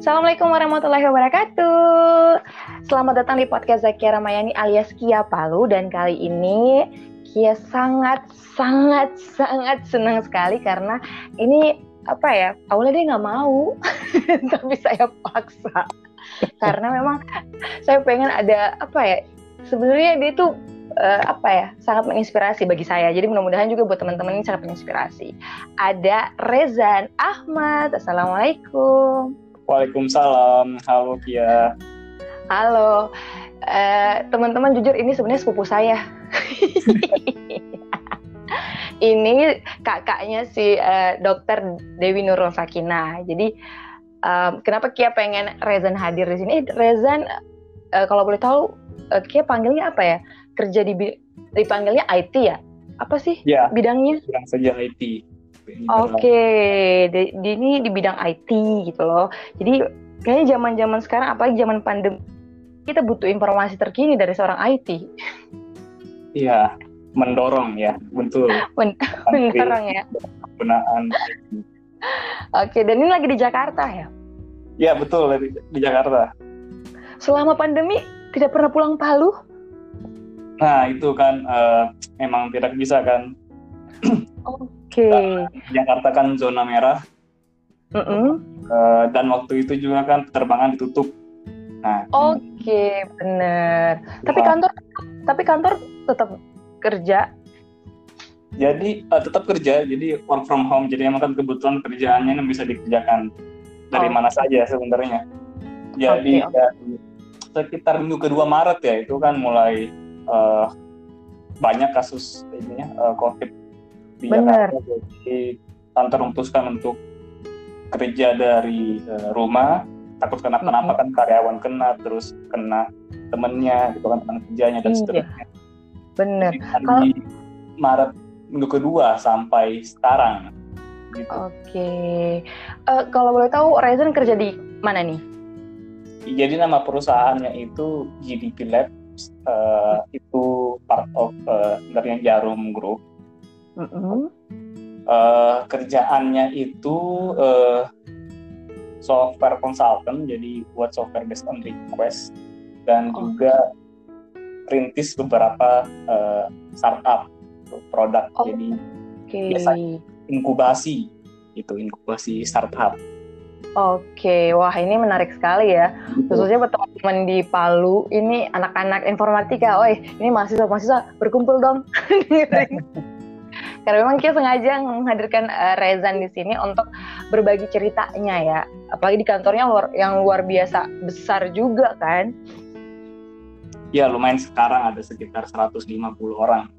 Assalamualaikum warahmatullahi wabarakatuh. Selamat datang di podcast Zakia Ramayani alias Kia Palu dan kali ini Kia sangat sangat sangat senang sekali karena ini apa ya awalnya dia nggak mau tapi saya paksa karena memang saya pengen ada apa ya sebenarnya dia tuh uh, apa ya sangat menginspirasi bagi saya. Jadi mudah-mudahan juga buat teman-teman ini sangat menginspirasi. Ada Rezan Ahmad. Assalamualaikum. Waalaikumsalam. Halo Kia. Halo. Uh, teman-teman jujur ini sebenarnya sepupu saya. ini kakaknya si uh, dokter Dewi Nurul Sakina. Jadi um, kenapa Kia pengen Rezan hadir di sini? Rezan uh, kalau boleh tahu uh, Kia panggilnya apa ya? Kerja di dipanggilnya IT ya? Apa sih ya, bidangnya? Bidang saja IT. Oke, okay. di, di ini di bidang IT gitu loh. Jadi kayaknya zaman-zaman sekarang apalagi zaman pandemi kita butuh informasi terkini dari seorang IT. Iya, mendorong ya, betul. Men mendorong ya. Penggunaan. Oke, dan ini lagi di Jakarta ya? Iya, betul di, di Jakarta. Selama pandemi tidak pernah pulang Palu? Nah, itu kan uh, emang tidak bisa kan. Oke. Okay. Jakarta kan zona merah. Mm -mm. Uh, dan waktu itu juga kan penerbangan ditutup. Nah. Oke, okay, benar. Tapi kantor, tapi kantor tetap kerja. Jadi uh, tetap kerja, jadi work from home. Jadi emang kan kebetulan kerjaannya yang bisa dikerjakan dari oh. mana saja sebenarnya. Jadi okay, okay. sekitar minggu kedua Maret ya itu kan mulai uh, banyak kasus ini uh, COVID di Bener. Jakarta jadi tante memutuskan untuk kerja dari uh, rumah. Takut kena kenapa kan karyawan kena terus kena temennya gitu kan teman kerjanya dan iya. seterusnya. Bener kalau Maret minggu kedua sampai sekarang gitu. oke. Okay. uh, kalau boleh tahu Rezen kerja di mana nih? Jadi nama perusahaannya itu GDP Lab uh, itu part of uh, dari Jarum Group Mm -hmm. uh, kerjaannya itu uh, software consultant, jadi buat software based on request dan oh. juga rintis beberapa uh, startup produk. Oh. Jadi okay. biasa inkubasi itu inkubasi startup. Oke, wah ini menarik sekali ya. Gitu. Khususnya buat teman-teman di Palu, ini anak-anak informatika, oi, ini mahasiswa-mahasiswa berkumpul dong. Karena memang kita sengaja menghadirkan uh, Rezan di sini untuk berbagi ceritanya ya. Apalagi di kantornya luar, yang luar biasa besar juga kan. Ya lumayan sekarang ada sekitar 150 orang.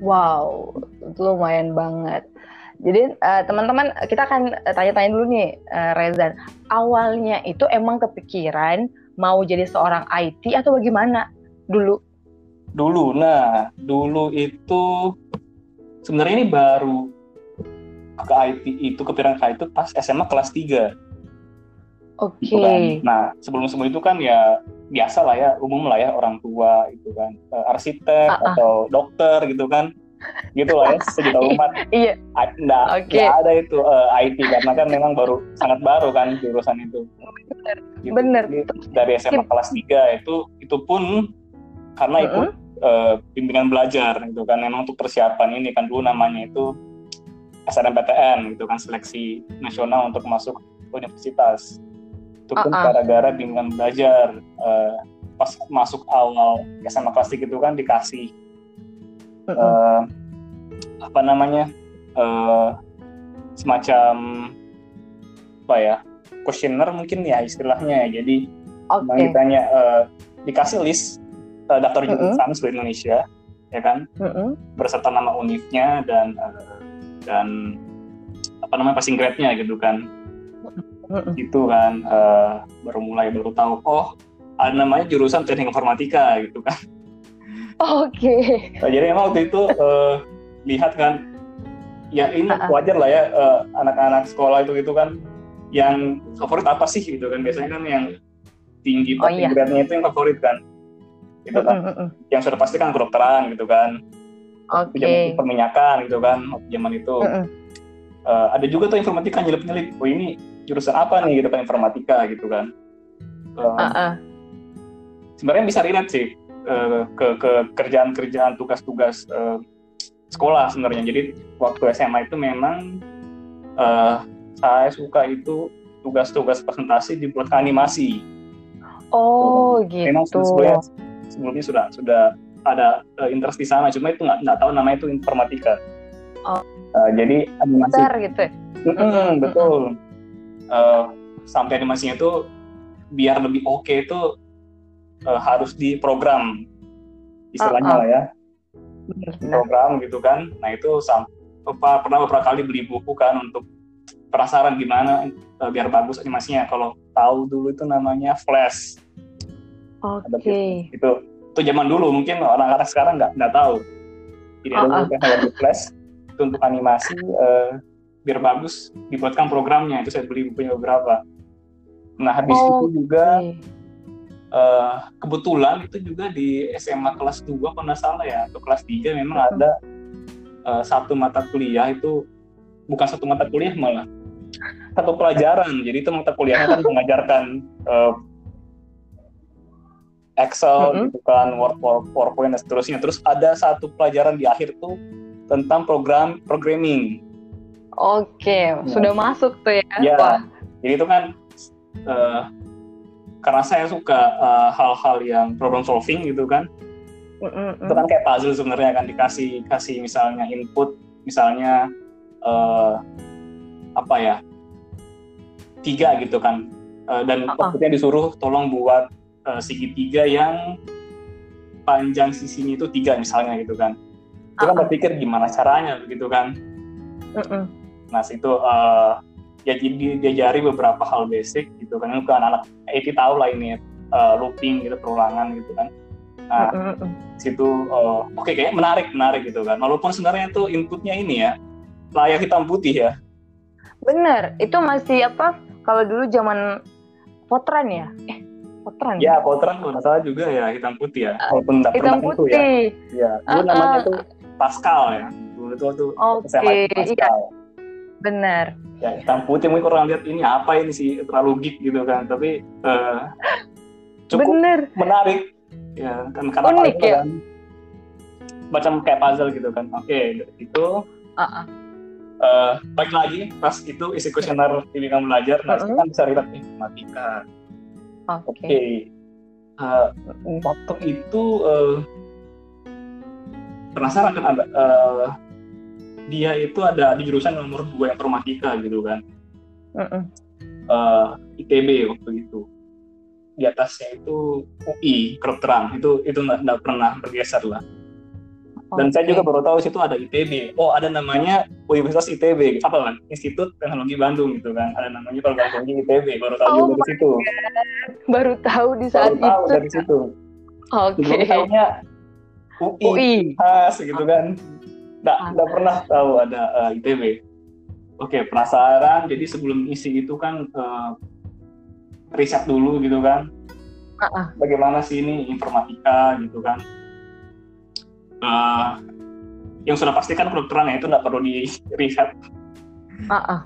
Wow, itu lumayan banget. Jadi uh, teman-teman kita akan tanya-tanya dulu nih uh, Rezan. Awalnya itu emang kepikiran mau jadi seorang IT atau bagaimana dulu? Dulu, nah dulu itu sebenarnya ini baru ke IT itu ke itu pas SMA kelas 3 Oke. Okay. Kan. Nah sebelum sebelum itu kan ya biasa lah ya umum lah ya orang tua itu kan uh, arsitek uh -uh. atau dokter gitu kan gitu lah ya sejuta umat. iya. Nggak, okay. ada itu uh, eh, IT karena kan memang baru sangat baru kan jurusan itu. Bener. Gitu. Bener. dari SMA kelas 3 itu itu pun karena uh -uh. Uh, bimbingan belajar gitu kan memang untuk persiapan ini kan dulu namanya itu SNMPTN gitu kan seleksi nasional untuk masuk universitas itu pun uh -uh. gara-gara bimbingan belajar uh, pas masuk awal SMA kelas gitu kan dikasih uh -uh. Uh, apa namanya uh, semacam apa ya kuesioner mungkin ya istilahnya ya jadi okay. ditanya uh, dikasih list uh, daftar jurusan mm -hmm. seluruh Indonesia ya kan mm -hmm. berserta nama univnya dan uh, dan apa namanya passing grade-nya gitu kan mm -hmm. itu kan uh, baru mulai baru tahu oh ada namanya jurusan teknik informatika gitu kan oke okay. nah, jadi emang waktu itu uh, lihat kan ya ini uh -uh. wajar lah ya anak-anak uh, sekolah itu gitu kan yang favorit apa sih gitu kan biasanya kan yang tinggi oh, iya. grade-nya itu yang favorit kan gitu kan. Mm -hmm. Yang sudah pasti kan kedokteran gitu kan. Oke. Okay. perminyakan gitu kan zaman itu. Mm -hmm. uh, ada juga tuh informatika nyelip-nyelip oh ini jurusan apa nih gitu kan informatika gitu kan uh, uh -uh. sebenarnya bisa relate sih uh, ke ke kerjaan-kerjaan tugas-tugas uh, sekolah sebenarnya jadi waktu SMA itu memang uh, saya suka itu tugas-tugas presentasi dibuat animasi oh gitu memang sebelumnya, sebelumnya sudah sudah ada uh, interest di sana. Cuma itu nggak nggak tahu namanya itu informatika. Oh. uh, jadi animasi Bentar, gitu mm -hmm, betul. Uh, sampai animasinya itu biar lebih oke okay itu uh, harus diprogram. Istilahnya uh, uh. lah ya. Program gitu kan. Nah itu sampai pernah beberapa kali beli buku kan untuk penasaran gimana uh, biar bagus animasinya. Kalau tahu dulu itu namanya Flash oke. okay. itu itu zaman dulu mungkin orang-orang sekarang nggak nggak tahu. Jadi ada uh, teknologi flash. Itu untuk animasi uh, biar bagus dibuatkan programnya. Itu saya beli bukunya beberapa. Nah habis oh, itu juga okay. uh, eh, kebetulan itu juga di SMA kelas 2 kalau nggak salah ya. Atau kelas 3 memang uh ada uh, satu mata kuliah itu bukan satu mata kuliah malah satu pelajaran. Jadi itu mata kuliahnya kan mengajarkan uh, Excel mm -hmm. gitu kan, Word, PowerPoint dan seterusnya. Terus ada satu pelajaran di akhir tuh tentang program programming. Oke, nah. sudah masuk tuh ya. Ya. Wah. Jadi itu kan uh, karena saya suka eh, hal-hal uh, yang problem solving gitu kan. Mm -hmm. Itu kan kayak puzzle sebenarnya kan dikasih kasih misalnya input misalnya uh, apa ya tiga gitu kan uh, dan uh -uh. disuruh tolong buat uh, segitiga yang panjang sisinya itu tiga misalnya gitu kan. Itu kan berpikir gimana caranya begitu kan. Uh-uh. nah situ uh, ya jadi diajari beberapa hal basic gitu kan. Kan anak IT tahu lah ini uh, looping gitu perulangan gitu kan. Nah uh-uh. situ uh, oke okay, kayak menarik menarik gitu kan. Walaupun sebenarnya itu inputnya ini ya layar hitam putih ya. Bener itu masih apa kalau dulu zaman potran ya. Eh Potran. Ya, Potran kalau salah juga ya hitam putih ya. Uh, Walaupun hitam putih. Itu ya. Ya, dulu uh, namanya tuh Pascal ya. Dulu itu tuh Oke, okay, iya. Benar. Ya, hitam putih mungkin orang lihat ini apa ini sih terlalu geek gitu kan, tapi uh, cukup Bener. menarik. Ya, kan karena Unik ya. Kan, macam kayak puzzle gitu kan. Oke, okay, itu uh -uh. Uh, baik lagi pas itu isi kuesioner ini kamu belajar, nah uh -uh. kan bisa lihat nih matematika, Oke. Okay. Okay. Uh, eh, waktu itu uh, penasaran kan ada uh, dia itu ada di jurusan nomor dua informatika gitu kan. Uh -uh. Uh, ITB waktu itu di atasnya itu UI kedokteran itu itu nggak pernah bergeser lah dan okay. saya juga baru tahu situ ada ITB. Oh, ada namanya Universitas ITB. Apa kan? Institut Teknologi Bandung gitu kan. Ada namanya program tinggi ITB. Baru tahu oh juga dari situ. Baru tahu di saat baru itu. tahu dari situ. Oke. Okay. Tahunya UI, UI. khas gitu kan. Nggak, ah. nggak pernah tahu ada uh, eh, ITB. Oke, okay, penasaran. Jadi sebelum isi itu kan uh, riset dulu gitu kan. Uh -uh. Bagaimana sih ini informatika gitu kan uh, yang sudah pasti kan kedokteran ya itu tidak perlu di riset. Uh -uh.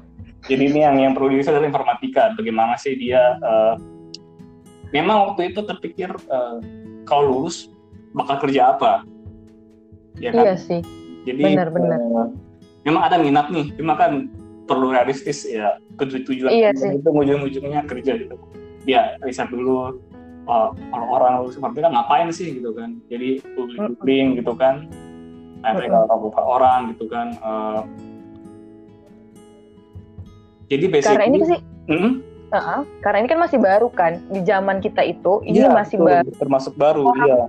Jadi ini yang yang perlu di riset adalah informatika. Bagaimana sih dia? Uh, memang waktu itu terpikir uh, kalau lulus bakal kerja apa? Ya kan? Iya sih. Jadi benar-benar. Uh, memang ada minat nih, cuma kan perlu realistis ya tujuan iya sih. itu ujung-ujungnya kerja gitu. Ya riset dulu, uh, kalau orang seperti kan ngapain sih? gitu kan. Jadi googling gitu kan. Beberapa orang gitu kan uh, jadi basically karena ini sih hmm? uh-huh, karena ini kan masih baru kan di zaman kita itu ini ya, masih betul, baru. Termasuk baru orang, iya.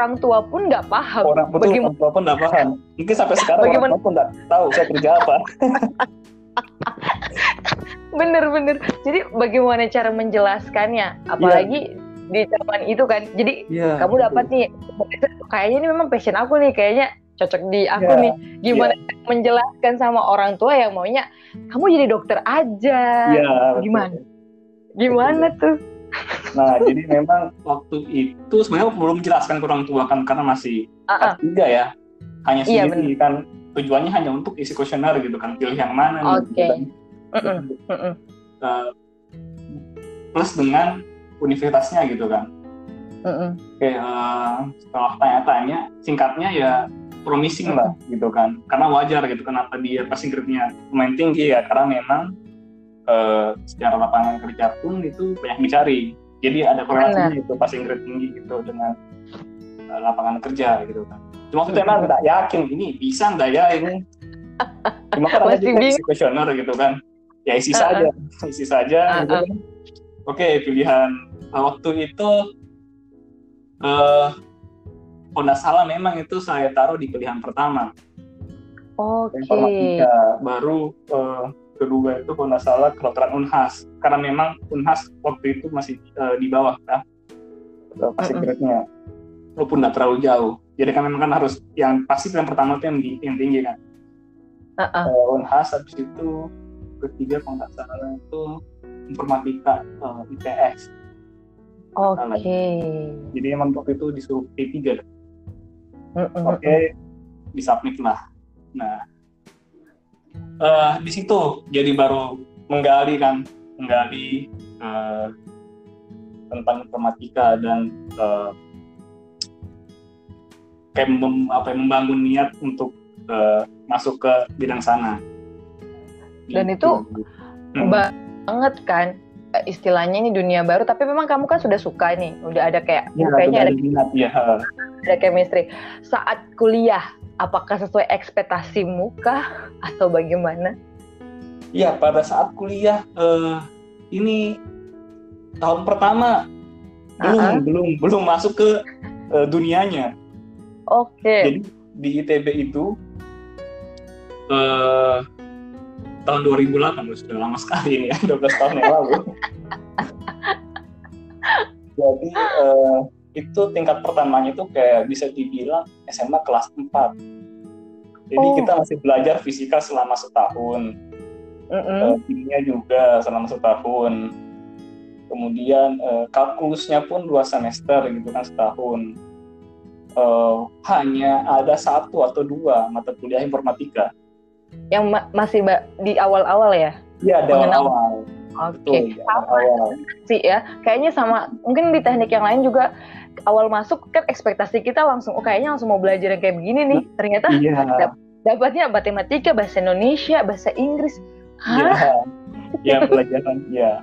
orang tua pun nggak paham orang betul bagaimana, orang tua pun nggak paham. Mungkin sampai sekarang bagaimana, orang tua pun nggak tahu saya kerja apa. Bener-bener jadi bagaimana cara menjelaskannya? Apalagi di zaman itu kan jadi yeah, kamu dapat nih kayaknya ini memang passion aku nih kayaknya cocok di aku yeah, nih gimana yeah. menjelaskan sama orang tua yang maunya kamu jadi dokter aja yeah, gimana betul. gimana betul. tuh nah jadi memang waktu itu sebenarnya belum menjelaskan ke orang tua kan karena masih uh -uh. tiga ya hanya iya, sendiri yeah, kan tujuannya hanya untuk isi kuesioner gitu kan pilih yang mana Oke. gitu kan. Mm-mm, mm-mm. Eh, plus dengan universitasnya gitu kan Mm-mm. Oke, eh, setelah tanya-tanya, singkatnya ya promising lah gitu kan. Karena wajar gitu kenapa dia passing grade-nya lumayan tinggi ya karena memang eh, secara lapangan kerja pun itu banyak dicari. Jadi ada korelasinya itu passing grade tinggi gitu dengan eh, lapangan kerja gitu kan. Cuma itu emang nggak yakin ini bisa nggak ya ini. Cuma kan ada juga gitu kan. Ya isi Uh-uh. saja, isi saja. gitu Uh-uh. kan. Oke, pilihan eh, waktu itu eh nggak salah memang itu saya taruh di pilihan pertama. Oke. informatika baru eh, kedua itu kalau nggak salah kedokteran unhas. Karena memang unhas waktu itu masih eh, di bawah ya. Pasti grade-nya walaupun nggak terlalu jauh. Jadi kan memang kan harus yang pasti pilihan pertama itu yang, di- yang tinggi kan. Uh-uh. Eh, unhas habis itu ketiga kalau nggak salah itu informatika eh, IPS Oke. jadi emang waktu itu disuruh P3 Mm-mm. Oke, disubmit lah. Nah, eh di situ jadi baru menggali kan, menggali eh, tentang informatika dan eh, kayak mem- apa ya, membangun niat untuk eh, masuk ke bidang sana. Dan Gitu. Hmm. Banget kan. Eh, istilahnya ini dunia baru tapi memang kamu kan sudah suka nih. Udah ada kayak Ya, kayaknya ada minat ya. ada chemistry. Saat kuliah apakah sesuai ekspektasimu kah? Atau bagaimana? Iya, pada saat kuliah eh, ini tahun pertama. Belum Ah, ah. belum belum masuk ke eh, dunianya. oke. Jadi di ITB itu eh tahun 2008 loh, sudah lama sekali ini ya 12 tahun yang lalu. Jadi eh, itu tingkat pertamanya itu kayak bisa dibilang SMA kelas 4. Jadi Oh. kita masih belajar fisika selama setahun, Mm-mm. eh, kimia juga selama setahun. Kemudian eh, kalkulusnya pun dua semester gitu kan setahun. Eh, hanya ada satu atau dua mata kuliah informatika. Yang ma- masih di awal-awal ya Iya, ada Mengenal. awal. oke di sama awal. sih ya kayaknya sama mungkin di teknik yang lain juga awal masuk kan ekspektasi kita langsung oh kayaknya langsung mau belajar yang kayak begini nih ternyata Iya, dapatnya matematika bahasa Indonesia bahasa Inggris iya. Hah? Ya, pelajaran, ya.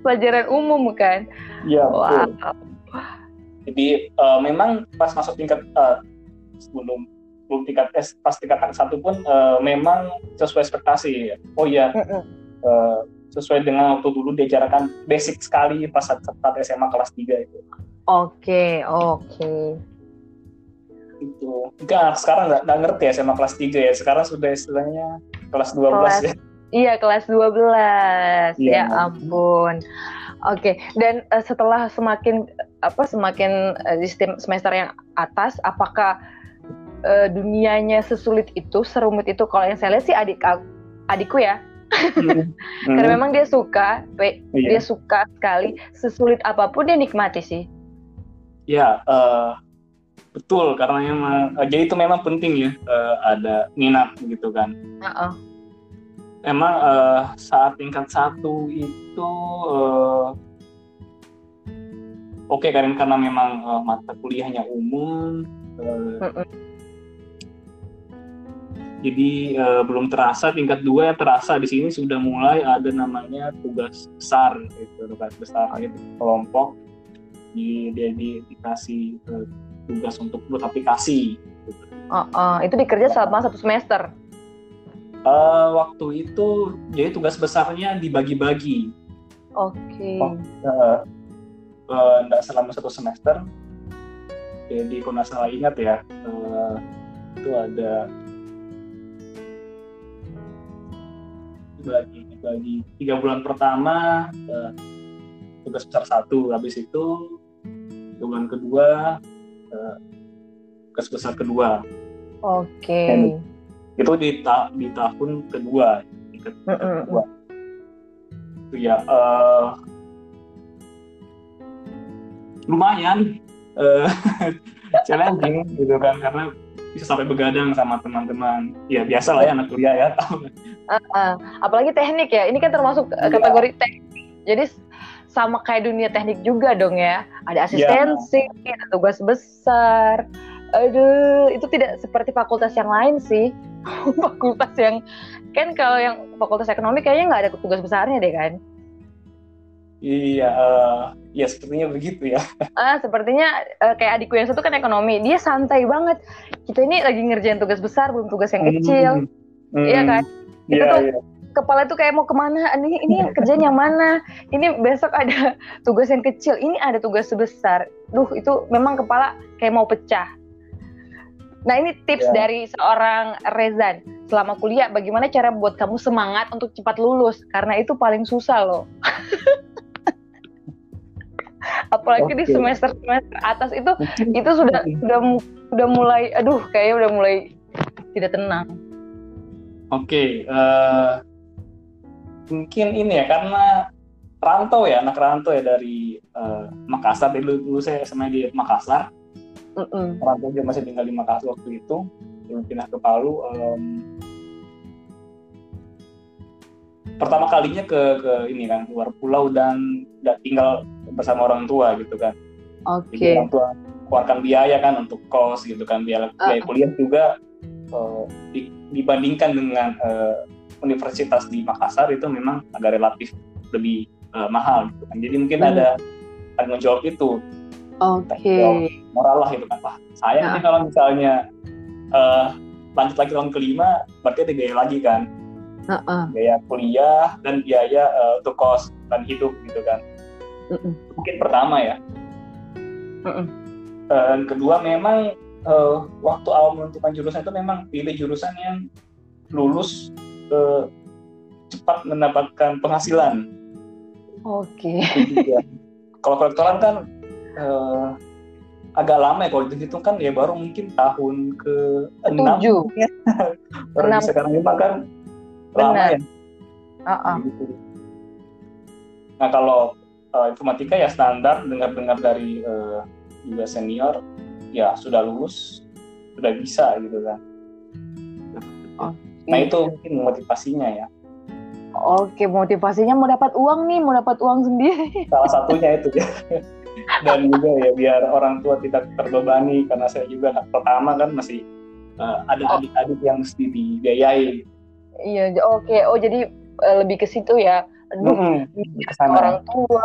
pelajaran umum kan Iya, wow betul. Jadi eh, memang pas masuk tingkat eh, sebelum belum tingkat S, pas tingkat satu pun eh, memang sesuai ekspektasi. Oh iya, eh, sesuai dengan waktu dulu diajarkan basic sekali pas saat, saat SMA kelas 3 itu. Oke, oke. Itu. Enggak, sekarang nggak nggak ngerti SMA kelas 3 ya. Sekarang sudah istilahnya kelas 12 Kelas- ya. Iya, kelas 12. Iya. Ya ampun. Oke, dan eh, setelah semakin apa semakin eh, di semester yang atas, apakah eh, dunianya sesulit itu, serumit itu? Kalau yang saya lihat sih adik adikku ya, Hmm. karena memang dia suka, pe- Iya. dia suka sekali. Sesulit apa pun dia nikmati sih. Ya, eh, betul karena memang eh, jadi itu memang penting ya eh, ada minat gitu kan. Heeh. Emang eh, saat tingkat satu itu eh, oke kan karena memang eh, mata kuliahnya umum, eh, Mm-mm. Jadi eh, belum terasa tingkat dua yang terasa di sini sudah mulai ada namanya tugas besar gitu tugas besar itu kelompok di dia di, dikasih eh, tugas untuk buat aplikasi gitu. Oh, oh, itu dikerja selama satu semester. Eh, waktu itu jadi tugas besarnya dibagi-bagi Oke. Oh. eh, eh, nggak selama satu semester jadi kalau nggak salah ingat ya eh, itu ada dibagi dibagi tiga bulan pertama eh, tugas besar satu habis itu bulan kedua eh, tugas besar kedua Oke. itu di, ta- di tahun kedua tingkat Mm-mm. kedua itu ya eh, lumayan eh, challenging gitu kan karena bisa sampai begadang sama teman-teman. Ya biasa lah ya anak kuliah ya. Uh, uh. apalagi teknik ya ini kan termasuk ya. kategori teknik. Jadi sama kayak dunia teknik juga dong ya. Ada asistensi ya. ada tugas besar. Aduh itu tidak seperti fakultas yang lain sih. Fakultas yang kan kalau yang fakultas ekonomi kayaknya nggak ada tugas besarnya deh kan Iya, uh, ya sepertinya begitu ya. Ah, sepertinya uh, kayak adikku yang satu kan ekonomi, dia santai banget. Kita ini lagi ngerjain tugas besar, belum tugas yang kecil, mm, iya kan? Kita yeah, tuh yeah. kepala tuh kayak mau ke mana? Ini ini kerjaan yang mana? Ini besok ada tugas yang kecil, ini ada tugas sebesar. Duh, itu memang kepala kayak mau pecah. Nah ini tips yeah. dari seorang Rezan selama kuliah, bagaimana cara buat kamu semangat untuk cepat lulus? Karena itu paling susah loh. apalagi okay. di semester semester atas itu itu sudah sudah sudah mulai aduh kayaknya udah mulai tidak tenang. Oke okay, uh, eh, mungkin ini ya karena rantau ya anak rantau ya dari uh, Makassar. Dulu dulu saya SMA di Makassar. Mm -mm. rantau dia masih tinggal di Makassar waktu itu. Belum pindah ke Palu um, pertama kalinya ke ke ini kan luar pulau dan nggak tinggal bersama orang tua gitu kan. Oke. Okay. orang tua keluarkan biaya kan untuk kos gitu kan biaya, uh. biaya kuliah juga uh, di, dibandingkan dengan uh, universitas di Makassar itu memang agak relatif lebih uh, mahal gitu kan. Jadi mungkin hmm. ada tanggung jawab itu. Oke. Okay. Moral lah itu kan. Wah, saya nah. kalau misalnya uh, lanjut lagi tahun kelima berarti ada biaya lagi kan uh-uh. biaya kuliah dan biaya uh, untuk kos dan hidup gitu kan uh-uh. mungkin pertama ya uh-uh. dan kedua memang uh, waktu awal menentukan jurusan itu memang pilih jurusan yang lulus uh, cepat mendapatkan penghasilan oke okay. kalau kolektoran kan uh, agak lama ya kalau dihitung kan ya baru mungkin tahun ke enam ya. baru sekarang lima kan Benar. ya. Uh -uh. Gitu. Nah kalau uh, informatika ya standar dengar-dengar dari uh, juga senior ya sudah lulus sudah bisa gitu kan. Oh, nah itu mungkin motivasinya ya. Oke motivasinya mau dapat uang nih mau dapat uang sendiri. Salah satunya itu ya. Dan juga ya biar orang tua tidak terbebani karena saya juga pertama kan masih uh, ada oh. adik-adik yang mesti dibiayai Iya, oke. Okay. Oh, jadi uh, lebih ke situ ya. Aduh, mm, orang tua.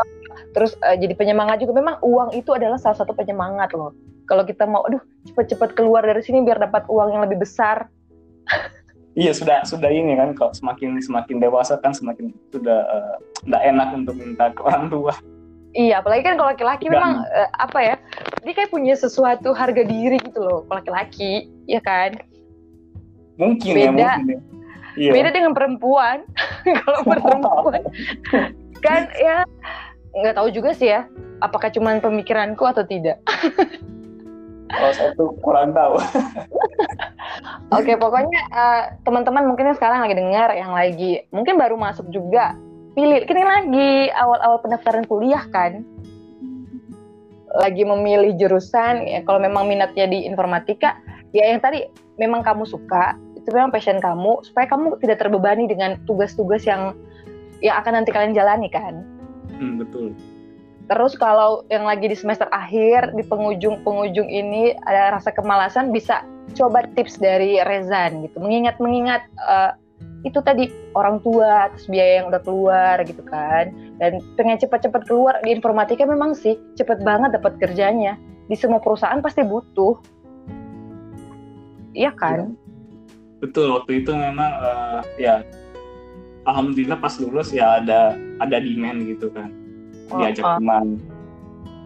Terus uh, jadi penyemangat juga. Memang uang itu adalah salah satu penyemangat loh. Kalau kita mau, aduh, cepet-cepet keluar dari sini biar dapat uang yang lebih besar. iya, sudah sudah ini kan. Kalau semakin semakin dewasa kan semakin sudah uh, enak untuk minta ke orang tua. Iya, apalagi kan kalau laki-laki memang uh, apa ya? Dia kayak punya sesuatu harga diri gitu loh, kalau laki-laki, ya kan? Mungkin ya, Beda. ya, mungkin ya yeah. beda dengan perempuan kalau perempuan kan ya nggak tahu juga sih ya apakah cuma pemikiranku atau tidak. Kalau saya tuh kurang tahu. Oke okay, pokoknya uh, teman-teman mungkin sekarang lagi dengar yang lagi mungkin baru masuk juga pilih kita lagi awal-awal pendaftaran kuliah kan? Lagi memilih jurusan ya kalau memang minatnya di informatika ya yang tadi memang kamu suka itu memang passion kamu supaya kamu tidak terbebani dengan tugas-tugas yang yang akan nanti kalian jalani kan hmm, betul. Terus kalau yang lagi di semester akhir di penghujung-penghujung ini ada rasa kemalasan bisa coba tips dari Rezan gitu. Mengingat mengingat uh, itu tadi orang tua terus biaya yang udah keluar gitu kan. Dan pengen cepat-cepat keluar di informatika memang sih cepet banget dapat kerjanya. Di semua perusahaan pasti butuh. Iya kan? Betul waktu itu memang uh, ya alhamdulillah pas lulus ya ada ada demand gitu kan. Oh, diajak oh. teman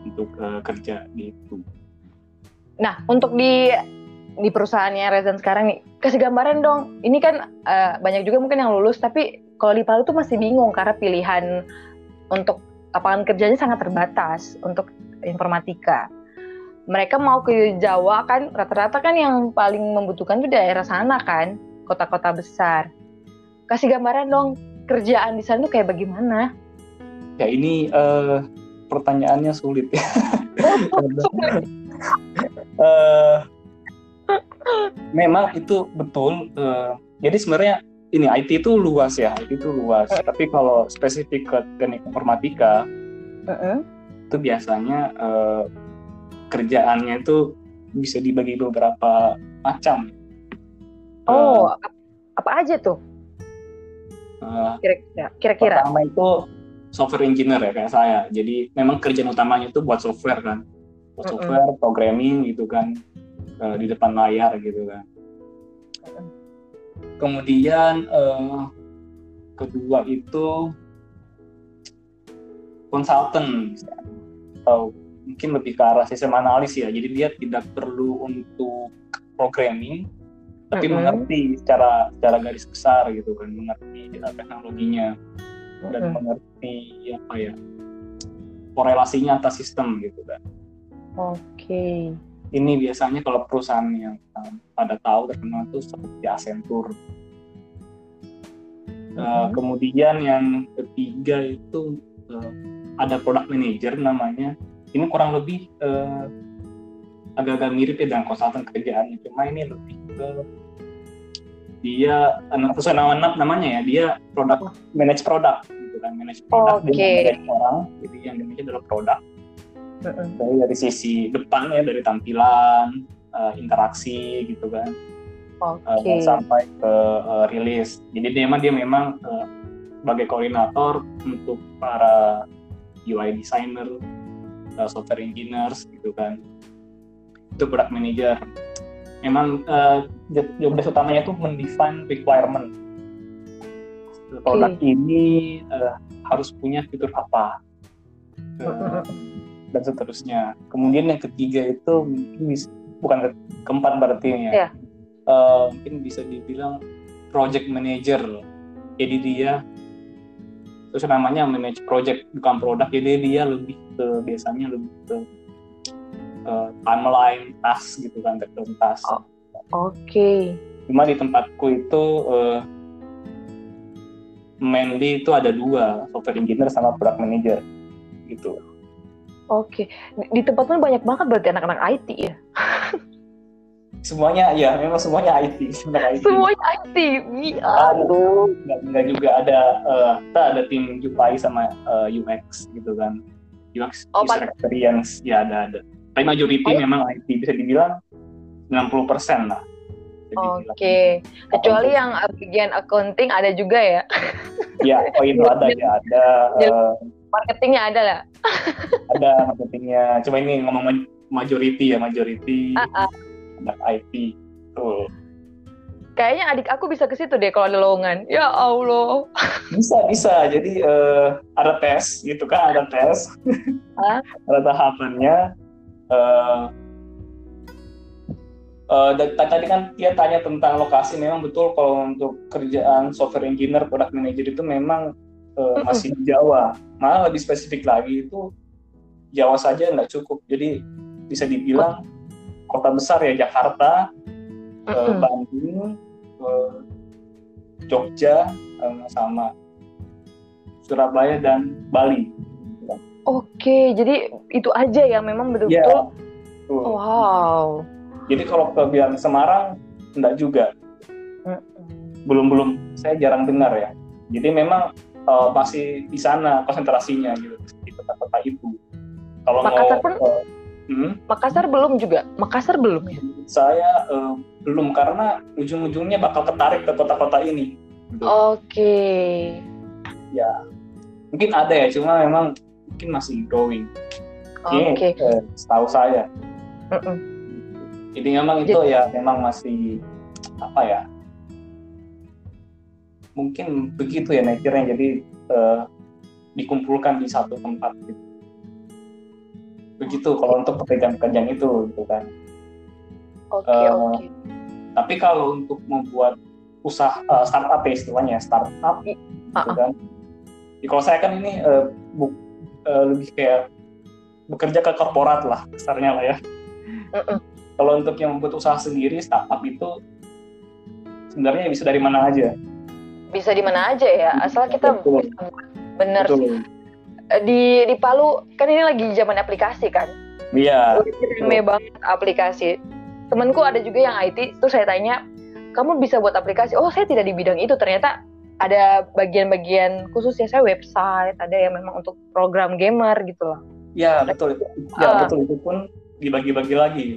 untuk uh, kerja gitu. Nah untuk di di perusahaannya Rezan sekarang nih kasih gambaran dong. Ini kan uh, banyak juga mungkin yang lulus tapi kalau di Palu tuh masih bingung karena pilihan untuk lapangan kerjanya sangat terbatas untuk informatika. Mereka mau ke Jawa kan rata-rata kan yang paling membutuhkan tuh daerah sana kan kota-kota besar kasih gambaran dong kerjaan di sana tuh kayak bagaimana ya ini uh, pertanyaannya sulit ya uh, memang itu betul. Uh, jadi sebenarnya ini IT itu luas ya, IT itu luas. Uh. Tapi kalau spesifik ke teknik informatika, uh -uh. itu biasanya uh, kerjaannya itu bisa dibagi beberapa macam. Oh, uh, apa aja tuh? Kira-kira. Kira-kira. Pertama itu software engineer ya kayak saya. Jadi memang kerjaan utamanya itu buat software kan, buat mm -hmm. software, programming gitu kan, uh, di depan layar gitu kan. Kemudian uh, kedua itu konsultan atau mungkin lebih ke arah sistem analis ya. Jadi dia tidak perlu untuk programming, tapi mm -hmm. mengerti secara secara garis besar gitu kan, mengerti teknologinya dan mm -hmm. mengerti apa ya korelasinya antar sistem gitu kan. Oke. Okay. Ini biasanya kalau perusahaan yang um, pada tahu terkenal itu seperti Accenture. Mm -hmm. uh, kemudian yang ketiga itu uh, ada product manager namanya. Ini kurang lebih uh, agak-agak mirip ya dengan konsultan kerjaannya, cuma ini lebih ke dia sesuai nama namanya ya dia produk manage produk gitu kan manage produk okay. dia orang. Jadi yang dimiliki adalah produk. Dari dari sisi depan ya dari tampilan uh, interaksi gitu kan. Okay. uh, sampai ke uh, rilis. Jadi dia memang dia memang uh, sebagai koordinator untuk para UI designer uh, software engineers gitu kan. Itu product manager memang uh, job desk utamanya itu mendefine requirement. Produk okay. ini uh, harus punya fitur apa. Uh, dan seterusnya. Kemudian yang ketiga itu mungkin bisa, bukan ke, keempat berarti ya. Yeah. uh, mungkin bisa dibilang project manager. Jadi dia terus namanya manage project bukan produk. Jadi dia lebih ke biasanya lebih ke uh, timeline task gitu kan tertentu task. Oh, Oke. Okay. Cuma di tempatku itu uh, mainly itu ada dua software engineer sama product manager gitu. Oke, okay. di tempatmu banyak banget berarti anak-anak IT ya? semuanya ya memang semuanya IT semuanya IT semuanya IT aduh nggak, nggak juga ada uh, kita ada tim UI sama uh, UX gitu kan UX oh, user experience ya ada ada tapi majority oh, memang IT bisa dibilang 90% lah. Oke, okay. kecuali yang bagian accounting ada juga ya? Ya, oh itu ada ya, ada. Uh, marketingnya ada lah. ada marketingnya, cuma ini ngomong majority ya, majority uh -uh. anak IT. Tuh. Kayaknya adik aku bisa ke situ deh kalau ada lowongan. Ya Allah. Bisa, bisa. Jadi uh, ada tes gitu kan, ada tes. Ada tahapannya uh, uh, tadi kan dia tanya tentang lokasi. Memang betul kalau untuk kerjaan software engineer product manager itu memang uh, masih di Jawa. Malah lebih spesifik lagi itu Jawa saja nggak cukup. Jadi bisa dibilang kota besar ya Jakarta uh, Bandung uh, Jogja um, sama Surabaya dan Bali Oke, jadi itu aja ya memang betul-betul. Ya, wow. Jadi kalau ke bilang Semarang enggak juga. Belum belum saya jarang dengar ya. Jadi memang uh, masih di sana konsentrasinya gitu di kota-kota itu. Kalau Makassar pun uh, hmm? Makassar belum juga. Makassar belum ya? Saya uh, belum karena ujung-ujungnya bakal tertarik ke kota-kota ini. Oke. Okay. Ya, mungkin ada ya, cuma memang mungkin masih growing. Oke. Okay. Eh, setahu saya. Mm -mm. Jadi memang itu Jadi, ya memang masih apa ya? Mungkin begitu ya nature-nya. Jadi uh, dikumpulkan di satu tempat gitu. Begitu kalau untuk pekerjaan-pekerjaan itu gitu kan. Oke, okay, uh, eh, oke. Okay. Tapi kalau untuk membuat usaha uh, startup ya istilahnya startup gitu uh -uh. kan. Kalau saya kan ini uh, bu uh, lebih kayak bekerja ke korporat lah besarnya lah ya. Uh-uh. Kalau untuk yang membuat usaha sendiri startup itu sebenarnya bisa dari mana aja. Bisa di mana aja ya, asal kita Betul. bener. Betul. Eh, di di Palu kan ini lagi zaman aplikasi kan. Iya. Rame banget aplikasi. temanku ada juga yang IT terus saya tanya kamu bisa buat aplikasi oh saya tidak di bidang itu ternyata ada bagian-bagian khusus ya saya website ada yang memang untuk program gamer gitu loh. Ya betul. Ya uh, betul. Itu pun dibagi-bagi lagi.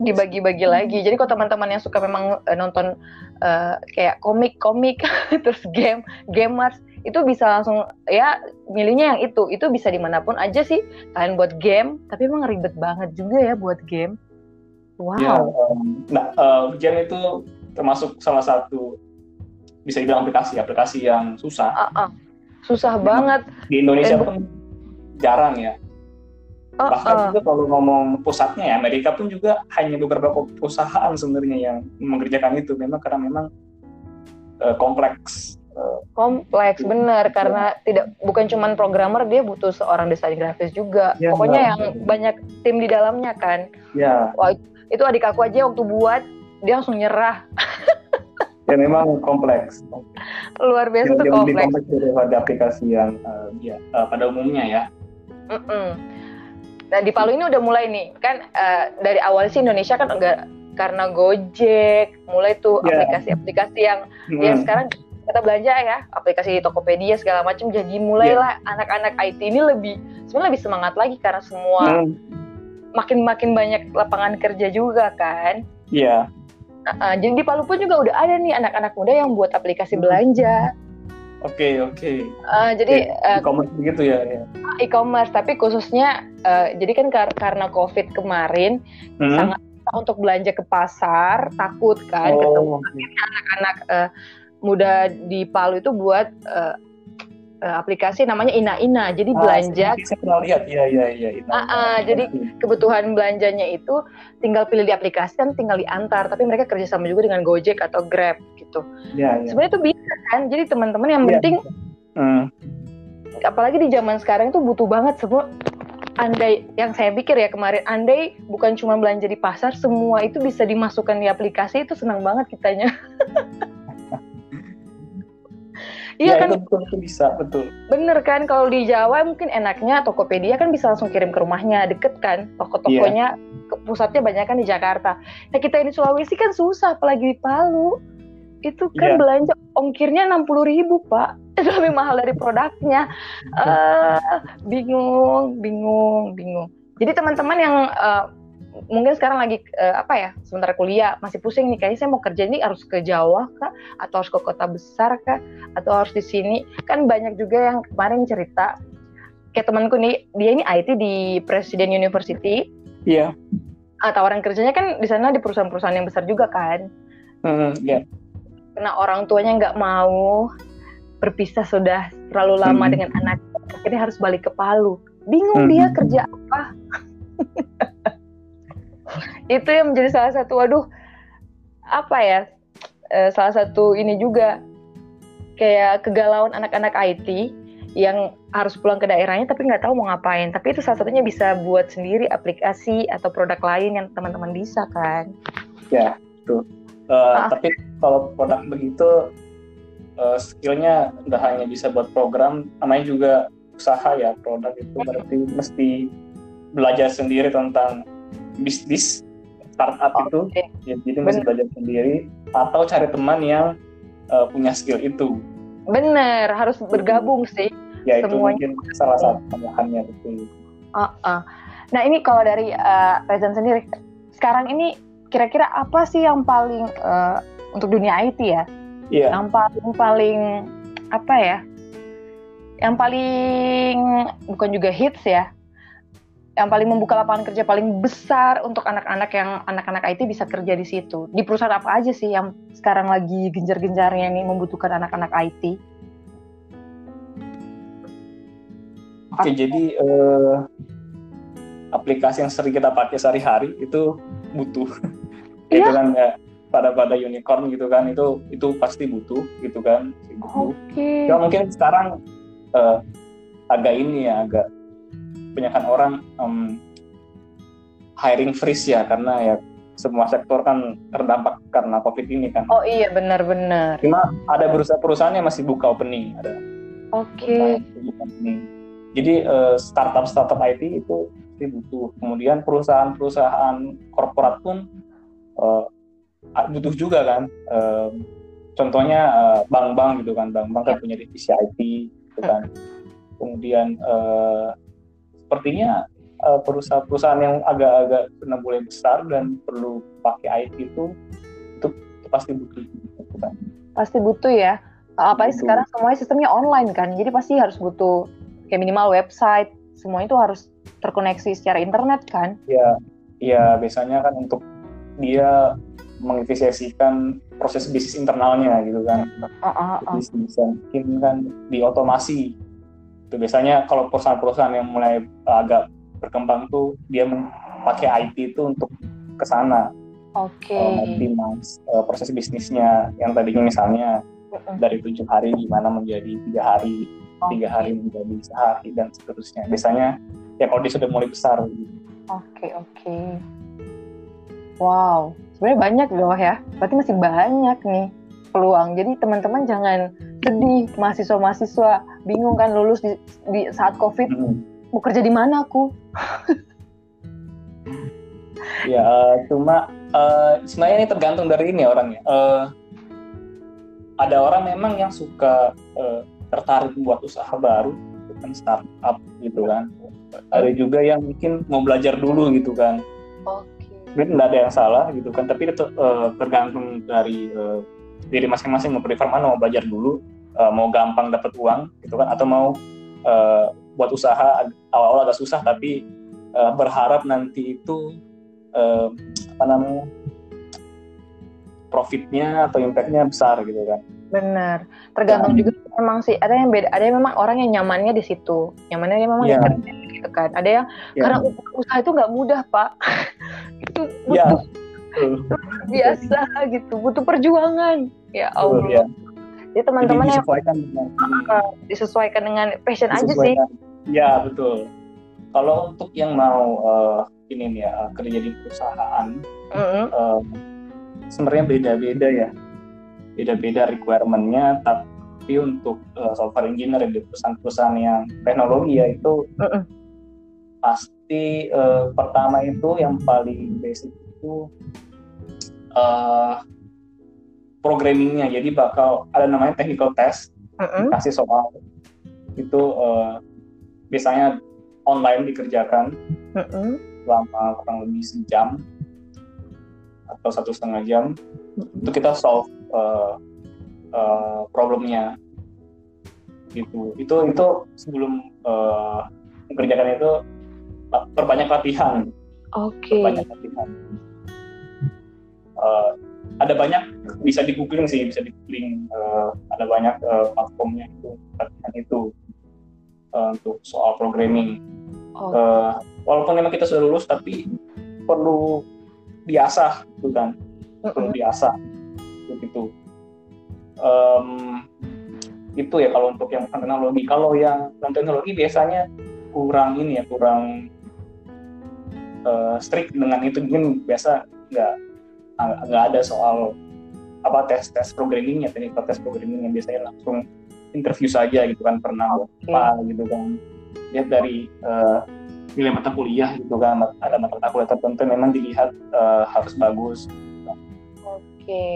Dibagi-bagi lagi. Jadi kalau teman-teman yang suka memang uh, nonton uh, kayak komik-komik terus game gamers itu bisa langsung ya milihnya yang itu. Itu bisa di mana pun aja sih. Kalian buat game tapi emang ribet banget juga ya buat game. Wow. Ya, um, nah uh, game itu termasuk salah satu bisa dibilang aplikasi aplikasi yang susah. Uh, uh. susah banget. di Indonesia pun jarang ya. Uh, bahkan uh. juga kalau ngomong pusatnya ya Amerika pun juga hanya beberapa perusahaan sebenarnya yang mengerjakan itu. Memang karena memang uh, kompleks uh, kompleks benar. Karena tidak bukan cuma programmer dia butuh seorang desain grafis juga. Ya, pokoknya yang banyak tim di dalamnya kan. Ya Wah, itu adik aku aja waktu buat dia langsung nyerah ya memang kompleks luar biasa tuh kompleks lebih kompleks daripada aplikasi yang uh, ya uh, pada umumnya ya mm -mm. nah di Palu ini udah mulai nih kan uh, dari awal sih Indonesia kan enggak karena Gojek mulai tuh ya. aplikasi-aplikasi yeah. yang hmm. yang sekarang kita belanja ya aplikasi Tokopedia segala macam jadi mulailah yeah. anak-anak IT ini lebih sebenarnya lebih semangat lagi karena semua hmm. makin makin banyak lapangan kerja juga kan iya yeah. Uh, jadi di Palu pun juga udah ada nih anak-anak muda yang buat aplikasi belanja. Oke okay, oke. Okay. Uh, jadi okay. e-commerce uh, gitu ya. ya. E-commerce tapi khususnya uh, jadi kan kar karena COVID kemarin hmm. sangat untuk belanja ke pasar takut kan oh, ketemu anak-anak uh, muda di Palu itu buat uh, uh, aplikasi namanya Ina Ina. Jadi ah, belanja. Saya pernah lihat, iya iya iya. Uh, uh, jadi kebutuhan belanjanya itu tinggal pilih di aplikasi kan tinggal diantar. Tapi mereka kerjasama juga dengan Gojek atau Grab gitu. Iya. Ya. Sebenarnya itu bisa kan. Jadi teman-teman yang ya. penting. Hmm. Apalagi di zaman sekarang itu butuh banget semua. Andai yang saya pikir ya kemarin, andai bukan cuma belanja di pasar, semua itu bisa dimasukkan di aplikasi itu senang banget kitanya. Iya ya, kan itu, itu bisa betul. Bener kan kalau di Jawa mungkin enaknya Tokopedia kan bisa langsung kirim ke rumahnya deket kan toko-tokonya yeah. pusatnya banyak kan di Jakarta. Nah kita ini Sulawesi kan susah apalagi di Palu itu kan yeah. belanja ongkirnya enam puluh ribu pak itu lebih mahal dari produknya uh, bingung bingung bingung jadi teman-teman yang uh, mungkin sekarang lagi uh, apa ya sementara kuliah masih pusing nih kayaknya saya mau kerja ini harus ke Jawa kah atau harus ke kota besar kah atau harus di sini kan banyak juga yang kemarin cerita kayak temanku nih dia ini IT di Presiden University iya yeah. ah, tawaran kerjanya kan di sana di perusahaan-perusahaan yang besar juga kan mm, yeah. karena orang tuanya nggak mau berpisah sudah terlalu lama mm. dengan anak akhirnya harus balik ke Palu bingung mm. dia kerja apa itu yang menjadi salah satu waduh apa ya e, salah satu ini juga kayak kegalauan anak-anak IT yang harus pulang ke daerahnya tapi nggak tahu mau ngapain. Tapi itu salah satunya bisa buat sendiri aplikasi atau produk lain yang teman-teman bisa kan? Ya itu uh, ah. tapi kalau produk begitu uh, skillnya nggak hanya bisa buat program namanya juga usaha ya produk itu. Berarti mesti belajar sendiri tentang bisnis startup oh, itu okay. ya, jadi masih belajar sendiri atau cari teman yang uh, punya skill itu bener harus bergabung sih ya semuanya. itu mungkin salah satu tambahannya betul uh, uh. nah ini kalau dari uh, Rezan sendiri sekarang ini kira-kira apa sih yang paling uh, untuk dunia IT ya yeah. yang paling paling apa ya yang paling bukan juga hits ya yang paling membuka lapangan kerja paling besar untuk anak-anak yang anak-anak IT bisa kerja di situ. Di perusahaan apa aja sih yang sekarang lagi genjar-genjarnya nih membutuhkan anak-anak IT? Oke, jadi uh, aplikasi yang sering kita pakai sehari-hari itu butuh. Iya. itu kan ya pada pada unicorn gitu kan itu itu pasti butuh gitu kan. Oke. Okay. Ya mungkin sekarang uh, agak ini ya agak kebanyakan orang um, hiring freeze ya karena ya semua sektor kan terdampak karena covid ini kan. Oh iya benar-benar. Cuma ada perusahaan-perusahaan yang masih buka opening ada. Oke. Okay. Jadi uh, startup startup IT itu pasti butuh. Kemudian perusahaan-perusahaan korporat pun uh, butuh juga kan uh, contohnya uh, bank-bank gitu kan bank-bank kan ya. punya divisi IT gitu kan kemudian uh, sepertinya perusahaan-perusahaan yang agak-agak sudah mulai besar dan perlu pakai IT itu itu, itu pasti butuh gitu kan. Pasti butuh ya. Apalagi sekarang semuanya sistemnya online kan jadi pasti harus butuh kayak minimal website. Semuanya itu harus terkoneksi secara internet kan. Ya ya biasanya kan untuk dia mengefisiensikan proses bisnis internalnya gitu kan. Uh, uh, uh. bisa mungkin kan diotomasi itu biasanya kalau perusahaan-perusahaan yang mulai agak berkembang tuh dia pakai IT itu untuk ke sana Oke. Okay. uh, proses bisnisnya yang tadinya misalnya dari tujuh hari gimana menjadi tiga hari, okay. tiga hari menjadi sehari dan seterusnya. Biasanya ya kalau dia sudah mulai besar. Oke okay, oke. Okay. Wow, sebenarnya banyak loh ya. Berarti masih banyak nih peluang. Jadi teman-teman jangan sedih mahasiswa-mahasiswa bingung kan lulus di, di saat COVID. Hmm. Mau kerja di mana aku? ya uh, cuma uh, sebenarnya ini tergantung dari ini orangnya. Uh, ada orang memang yang suka uh, tertarik buat usaha baru, kan startup gitu kan. Ada juga yang mungkin mau belajar dulu gitu kan. Oke. Okay. Tidak ada yang salah gitu kan, tapi itu uh, tergantung dari uh, diri masing-masing mau prefer mana mau belajar dulu, uh, mau gampang dapat uang gitu kan, atau mau uh, buat usaha awal-awal agak susah tapi uh, berharap nanti itu uh, apa namanya profitnya atau impactnya besar gitu kan benar tergantung ya. juga memang sih ada yang beda ada yang memang orang yang nyamannya di situ nyamannya memang ya. di gitu kan ada yang ya. karena usaha itu nggak mudah pak itu iya. butuh ya. biasa gitu butuh perjuangan ya Allah ya. jadi teman-teman yang disesuaikan dengan, disesuaikan dengan passion aja sih ya betul kalau untuk yang mau uh, ini nih ya kerja di perusahaan mm -hmm. uh, sebenarnya beda-beda ya beda-beda requirementnya tapi untuk uh, software engineer di perusahaan-perusahaan yang teknologi ya itu mm -hmm. pasti uh, pertama itu yang paling basic itu uh, programmingnya jadi bakal ada namanya technical test -hmm. kasih soal itu uh, biasanya online dikerjakan -hmm. selama kurang lebih sejam atau satu setengah jam -hmm. itu kita solve uh, uh, problemnya gitu itu itu sebelum uh, mengerjakan itu perbanyak latihan oke okay. perbanyak latihan uh, ada banyak bisa di googling sih bisa di googling uh, ada banyak uh, platformnya itu latihan itu uh, untuk soal programming Oh. Uh, walaupun memang kita sudah lulus tapi perlu diasah gitu kan, perlu diasah begitu. Um, itu ya kalau untuk yang teknologi. Kalau yang non teknologi biasanya kurang ini ya kurang uh, strict dengan itu mungkin biasa nggak nggak ada soal apa tes tes programmingnya teknik tes programming yang biasanya langsung interview saja gitu kan pernah okay. apa gitu kan. Lihat dari uh, nilai mata kuliah gitu kan ada mata kuliah tertentu memang dilihat uh, harus bagus. Oke.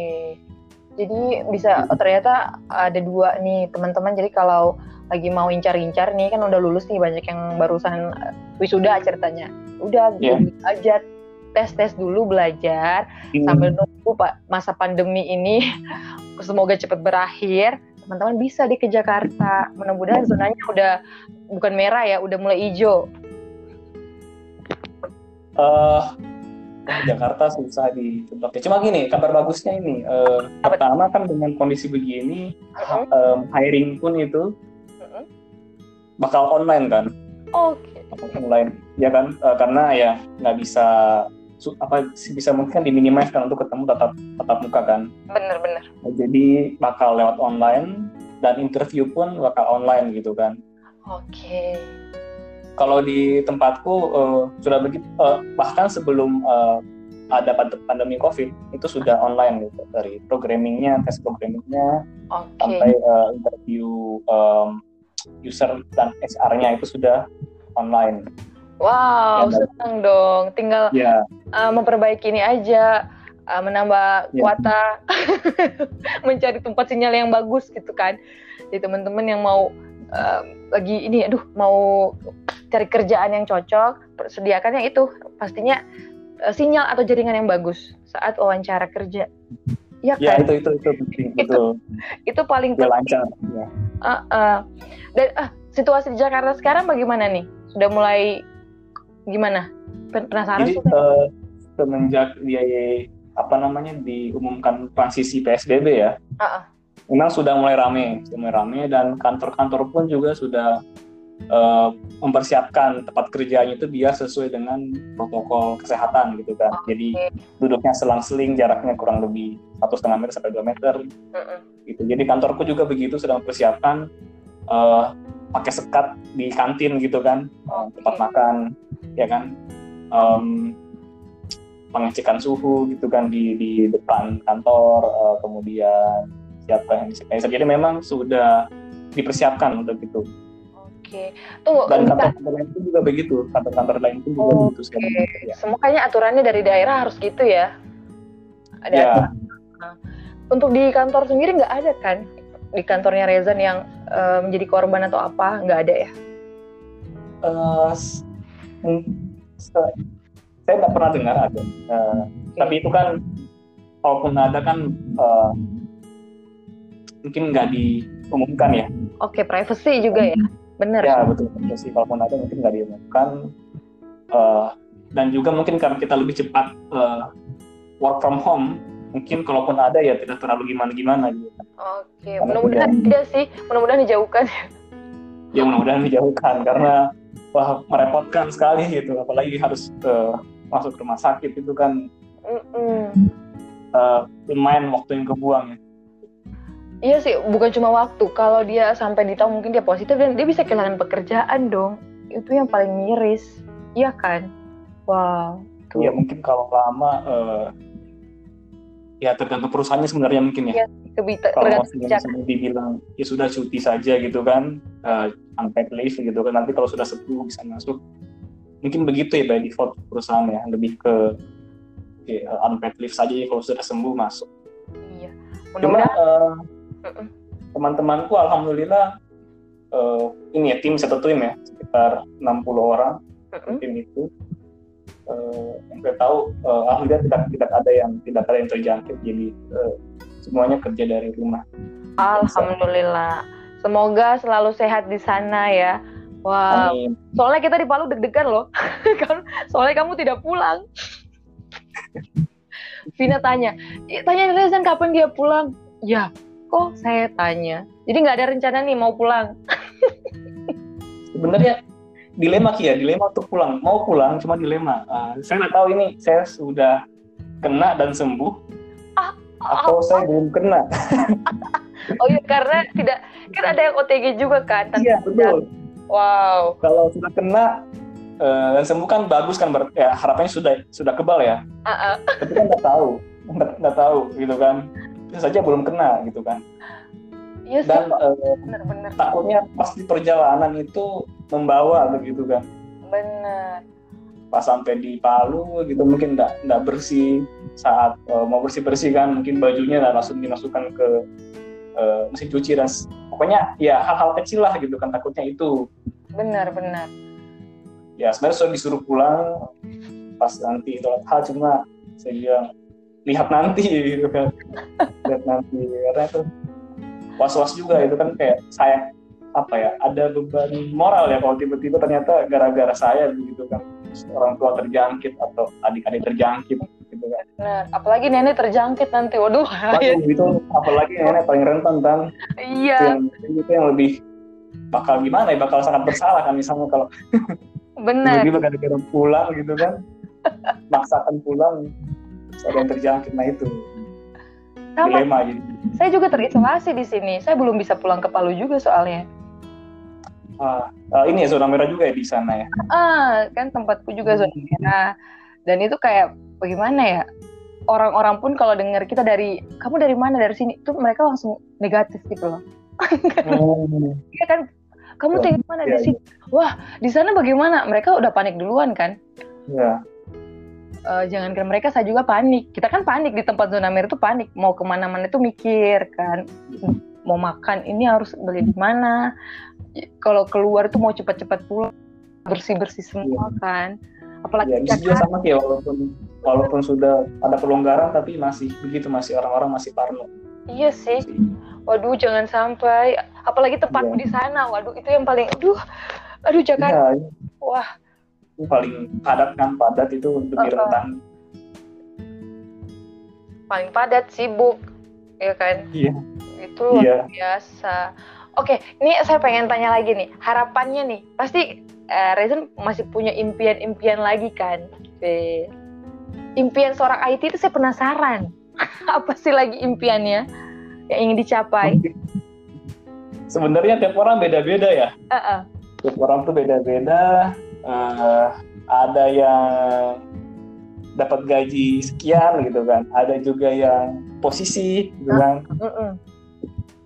Jadi bisa ternyata ada dua nih teman-teman. Jadi kalau lagi mau incar-incar nih kan udah lulus nih banyak yang barusan eh, wisuda ceritanya. Udah yeah. aja tes tes dulu belajar hmm. sambil nunggu pak masa pandemi ini semoga cepat berakhir teman-teman bisa di ke Jakarta mudah-mudahan zonanya udah bukan merah ya udah mulai hijau uh, Jakarta susah ditebak ya. Cuma gini, kabar bagusnya ini, uh, pertama kan dengan kondisi begini, uh-huh. um, hiring pun itu uh-huh. bakal online kan? Oke. Okay. Online, ya kan? Uh, karena ya nggak bisa apa bisa mungkin diminimasi kan untuk ketemu tatap tatap muka kan? Bener-bener. Nah, jadi bakal lewat online dan interview pun bakal online gitu kan? Oke. Okay kalau di tempatku uh, sudah begitu uh, bahkan sebelum uh, ada pandemi covid itu sudah online gitu dari programmingnya tes programmingnya okay. sampai uh, interview um, user dan HR-nya itu sudah online. Wow, ya, senang dong. Tinggal ya. uh, memperbaiki ini aja uh, menambah yeah. kuota, mencari tempat sinyal yang bagus gitu kan. Jadi teman-teman yang mau uh, lagi ini, aduh mau cari kerjaan yang cocok, sediakan yang itu pastinya uh, sinyal atau jaringan yang bagus saat wawancara kerja. Ya, ya kan? itu itu itu penting itu. Itu paling penting. lancar. Ya. Uh, uh. Dan uh, situasi di Jakarta sekarang bagaimana nih? Sudah mulai gimana? Penasaran Jadi, uh, semenjak dia apa namanya diumumkan transisi PSBB ya, uh -uh. memang sudah mulai rame, sudah mulai rame dan kantor-kantor pun juga sudah uh, mempersiapkan tempat kerjanya itu biar sesuai dengan protokol kesehatan gitu kan. Okay. Jadi duduknya selang-seling, jaraknya kurang lebih satu setengah meter sampai dua meter. Uh -uh. Gitu. Jadi kantorku juga begitu sedang mempersiapkan uh, pakai sekat di kantin gitu kan, okay. tempat makan, ya kan. Um, pengecekan suhu gitu kan di di depan kantor uh, kemudian siapkan hand sanitizer jadi memang sudah dipersiapkan untuk itu Oke, tunggu. Dan kantor-kantor lain pun juga begitu. Kantor-kantor lain pun juga begitu sekali. Ya. Semua kayaknya aturannya dari daerah harus gitu ya. Ada ya. Nah, untuk di kantor sendiri nggak ada kan? Di kantornya Rezan yang uh, menjadi korban atau apa? Nggak ada ya? Uh, saya nggak pernah dengar ada. Uh, okay. Tapi itu kan, kalaupun ada kan uh, mungkin nggak diumumkan ya. Oke, okay, privacy juga ya, benar. Ya betul, privacy. Kalaupun ada mungkin nggak diumumkan. Uh, dan juga mungkin karena kita lebih cepat uh, work from home, mungkin kalaupun ada ya tidak terlalu gimana-gimana gitu. Oke, mudah-mudahan tidak sih, mudah-mudahan dijauhkan. ya mudah-mudahan dijauhkan karena wah merepotkan sekali gitu, apalagi harus uh, masuk rumah sakit itu kan mm Uh, lumayan waktu yang kebuang ya. Iya sih, bukan cuma waktu. Kalau dia sampai ditahu mungkin dia positif dan dia bisa kehilangan pekerjaan dong. Itu yang paling miris, iya kan? Wow. Iya mungkin kalau lama uh, ya tergantung perusahaannya sebenarnya mungkin ya. Kebita, kalau masih dibilang ya sudah cuti saja gitu kan, uh, unpaid leave gitu kan. Nanti kalau sudah sembuh bisa masuk mungkin begitu ya by default perusahaan ya lebih ke ya, unpaid leave saja ya kalau sudah sembuh masuk. Iya. Cuma uh, teman-temanku alhamdulillah uh, ini ya tim satu tim ya sekitar 60 orang uh-uh. tim itu uh, yang saya tahu uh, alhamdulillah tidak tidak ada yang tidak ada yang terjangkit jadi uh, semuanya kerja dari rumah. Alhamdulillah. Semoga selalu sehat di sana ya Wah, wow. soalnya kita di Palu deg-degan loh. kan soalnya kamu tidak pulang. Vina tanya, tanya Rezan kapan dia pulang? Ya, kok saya tanya. Jadi nggak ada rencana nih mau pulang. Sebenarnya dilema Kia, dilema untuk pulang. Mau pulang, cuma dilema. Uh, saya nggak tahu ini saya sudah kena dan sembuh, ah, atau ah, saya belum kena. oh iya, karena tidak kan ada yang OTG juga kan. Iya betul. Wow. Kalau sudah kena uh, dan sembuh kan bagus kan ber ya harapannya sudah sudah kebal ya. Uh -uh. Tapi kan nggak tahu, nggak tahu gitu kan. Bisa saja belum kena gitu kan. Yes, iya dan uh, bener, bener. takutnya pas di perjalanan itu membawa begitu kan. Benar. Pas sampai di Palu gitu mungkin nggak nggak bersih saat uh, mau bersih bersih kan mungkin bajunya langsung dimasukkan ke uh, mesin cuci dan pokoknya ya hal-hal kecil lah gitu kan takutnya itu benar benar ya sebenarnya sudah disuruh pulang pas nanti itu hal cuma saya bilang lihat nanti gitu kan lihat nanti karena itu was-was juga itu kan kayak saya apa ya ada beban moral ya kalau tiba-tiba ternyata gara-gara saya begitu kan orang tua terjangkit atau adik-adik terjangkit gitu kan. Nah, apalagi nenek terjangkit nanti, waduh. Apalagi itu, apalagi nenek paling rentan kan. Iya. Itu yang, itu yang lebih bakal gimana ya, bakal sangat bersalah kan misalnya kalau Benar. Tiba-tiba gara-gara pulang gitu kan, maksakan pulang, ada yang terjangkit, nah itu. Sama, dilema gitu. Saya juga terisolasi di sini. Saya belum bisa pulang ke Palu juga soalnya. Ah, uh, ini ya zona merah juga ya di sana ya? Ah, kan tempatku juga zona hmm. merah. Dan itu kayak bagaimana ya? Orang-orang pun kalau dengar kita dari kamu dari mana dari sini, itu mereka langsung negatif gitu loh. Hmm. Iya kan? Kamu dari mana ya, di sini? Wah, di sana bagaimana? Mereka udah panik duluan kan? Iya. Uh, jangankan mereka saya juga panik. Kita kan panik di tempat zona merah itu panik. Mau ke mana-mana itu mikir kan. Mau makan ini harus beli di mana. Kalau keluar tuh mau cepat-cepat pulang. Bersih-bersih semua iya. kan. Apalagi ya, juga sama kayak walaupun walaupun sudah ada pelonggaran tapi masih begitu masih orang-orang masih parno. Iya sih. Waduh jangan sampai. Apalagi tempatku ya. di sana. Waduh itu yang paling aduh. Aduh Jakarta. Ya, wah. itu paling padat kan padat itu lebih uh -uh. rentan paling padat sibuk ya kan? Iya. Itu luar iya. biasa. Oke ini saya pengen tanya lagi nih harapannya nih pasti uh, Rezen masih punya impian-impian lagi kan? Oke. impian seorang IT itu saya penasaran. Apa sih lagi impiannya yang ingin dicapai? Sebenarnya tiap orang beda-beda ya. Uh -uh. tiap orang tuh beda-beda uh, ada yang dapat gaji sekian gitu kan. Ada juga yang posisi gitu kan. uh -uh.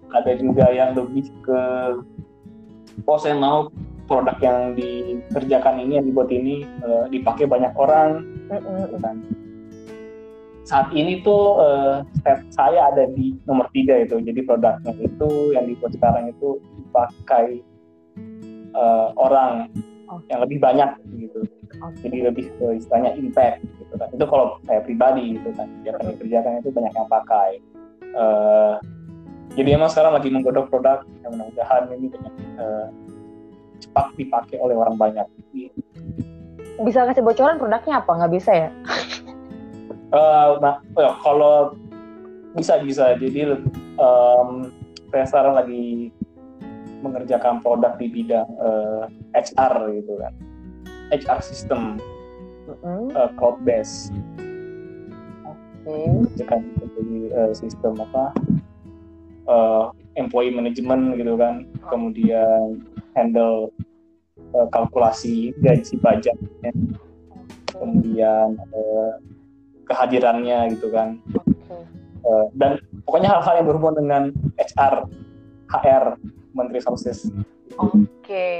ada juga yang lebih ke oh saya mau produk yang dikerjakan ini yang dibuat ini uh, dipakai banyak orang. Gitu kan. Saat ini tuh uh, saya ada di nomor tiga itu. Jadi produknya itu yang dibuat sekarang itu dipakai uh, orang okay. yang lebih banyak gitu okay. jadi lebih uh, istilahnya impact gitu kan itu kalau saya pribadi gitu kan kerjakan itu banyak yang pakai uh, jadi emang sekarang lagi menggodok produk yang mudah-mudahan ini banyak uh, cepat dipakai oleh orang banyak. Bisa kasih bocoran produknya apa? Nggak bisa ya? uh, nah, ya, kalau bisa bisa. Jadi um, saya sekarang lagi mengerjakan produk di bidang uh, eh, HR gitu kan, HR system, mm-hmm. uh, cloud base. Okay. jadi uh, sistem apa? Uh, employee management gitu kan, kemudian handle uh, kalkulasi gaji pajak kemudian uh, kehadirannya gitu kan uh, dan pokoknya hal-hal yang berhubungan dengan HR HR Menteri Sosial Oke, okay.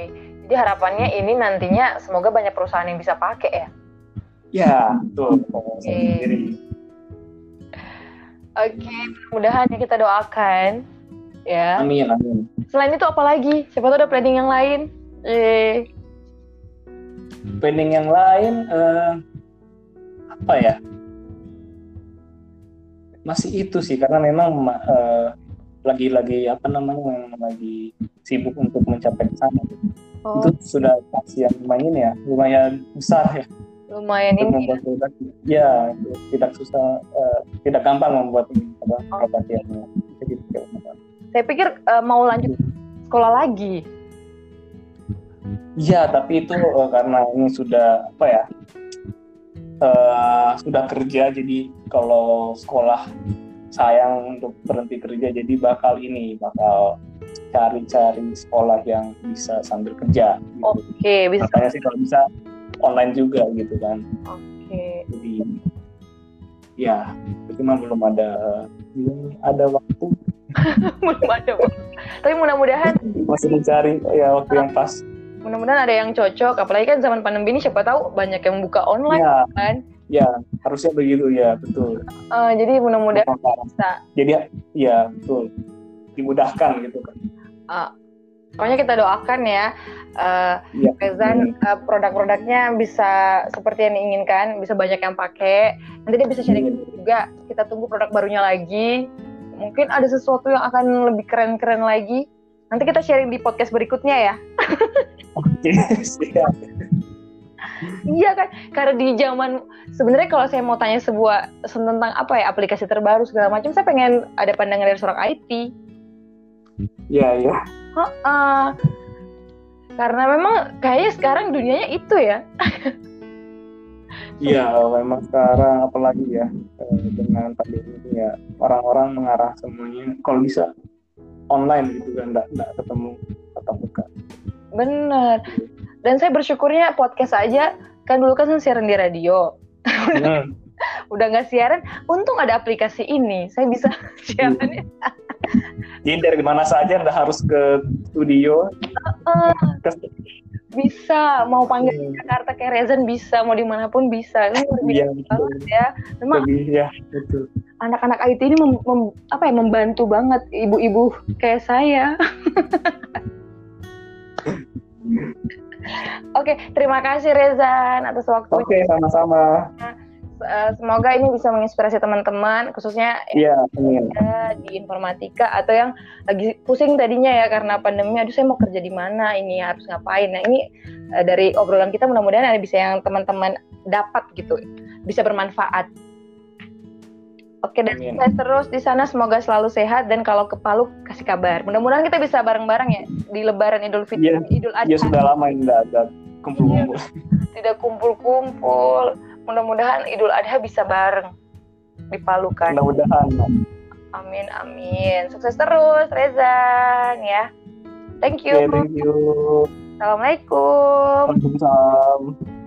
jadi harapannya ini nantinya semoga banyak perusahaan yang bisa pakai ya. Ya, betul. Oke, okay, mudah-mudahan ya kita doakan ya. Amin, amin. Selain itu apa lagi? Siapa tahu ada planning yang lain? Eh. Planning yang lain uh, apa ya? Masih itu sih karena memang uh, lagi-lagi apa namanya lagi sibuk untuk mencapai sana. Oh. Itu sudah pasti yang lumayan ya, lumayan besar ya. Lumayan ini. Membuat ya. ya, tidak susah, uh, tidak gampang membuat ini apa oh. yang gitu. Saya pikir uh, mau lanjut sekolah lagi. Iya, tapi itu uh, karena ini sudah apa ya? Uh, sudah kerja jadi kalau sekolah sayang untuk berhenti kerja jadi bakal ini bakal cari-cari sekolah yang bisa sambil kerja. Gitu. Oke, okay, bisa. Makanya sih kalau bisa online juga gitu kan. Oke. Okay. Jadi ya, cuma belum ada belum ada waktu belum ada tapi mudah-mudahan masih mencari ya waktu yang pas mudah-mudahan ada yang cocok apalagi kan zaman pandemi ini siapa tahu banyak yang buka online ya, kan ya harusnya begitu ya betul uh, jadi mudah-mudahan bisa jadi ya betul dimudahkan gitu kan uh, pokoknya kita doakan ya uh, ya, Rezan ya. uh, produk-produknya bisa seperti yang diinginkan bisa banyak yang pakai nanti dia bisa sharing ya. juga kita tunggu produk barunya lagi mungkin ada sesuatu yang akan lebih keren-keren lagi. Nanti kita sharing di podcast berikutnya ya. Oke, siap. Iya kan, karena di zaman sebenarnya kalau saya mau tanya sebuah tentang apa ya aplikasi terbaru segala macam, saya pengen ada pandangan dari seorang IT. Iya iya. Uh, karena memang kayaknya sekarang dunianya itu ya. Iya, memang sekarang apalagi ya eh, dengan pandemi ini ya orang-orang mengarah semuanya kalau bisa online gitu kan, nggak ketemu tatap muka. Bener. Dan saya bersyukurnya podcast aja kan dulu kan siaran di radio. Hmm. Udah nggak siaran, untung ada aplikasi ini, saya bisa siaran. Jadi dari mana saja nggak harus ke studio. Uh, bisa mau panggil di Jakarta kayak Rezan bisa mau di mana pun bisa ini Iya, betul. banget ya memang Lebih ya, betul. anak-anak IT ini mem- mem- apa ya membantu banget ibu-ibu kayak saya Oke, terima kasih Rezan atas waktunya. Oke, sama-sama. Eh, semoga ini bisa menginspirasi teman-teman, khususnya Iya, amin. ya, di informatika atau yang lagi pusing tadinya ya karena pandemi. Aduh, saya mau kerja di mana? Ini harus ngapain? Nah, ini eh, dari obrolan kita mudah-mudahan ada bisa yang teman-teman dapat gitu, bisa bermanfaat. Oke, dan Amin. sukses terus di sana. Semoga selalu sehat dan kalau ke Palu kasih kabar. Mudah-mudahan kita bisa bareng-bareng ya di Lebaran Idul Fitri, Iya. Idul Adha. Ya sudah lama nggak ada kumpul-kumpul. tidak kumpul-kumpul. Mudah-mudahan Idul Adha bisa bareng di Palu kan. Mudah-mudahan. Amin amin. Sukses terus Rezan ya. Thank you. Oke, thank you. Assalamualaikum. Waalaikumsalam.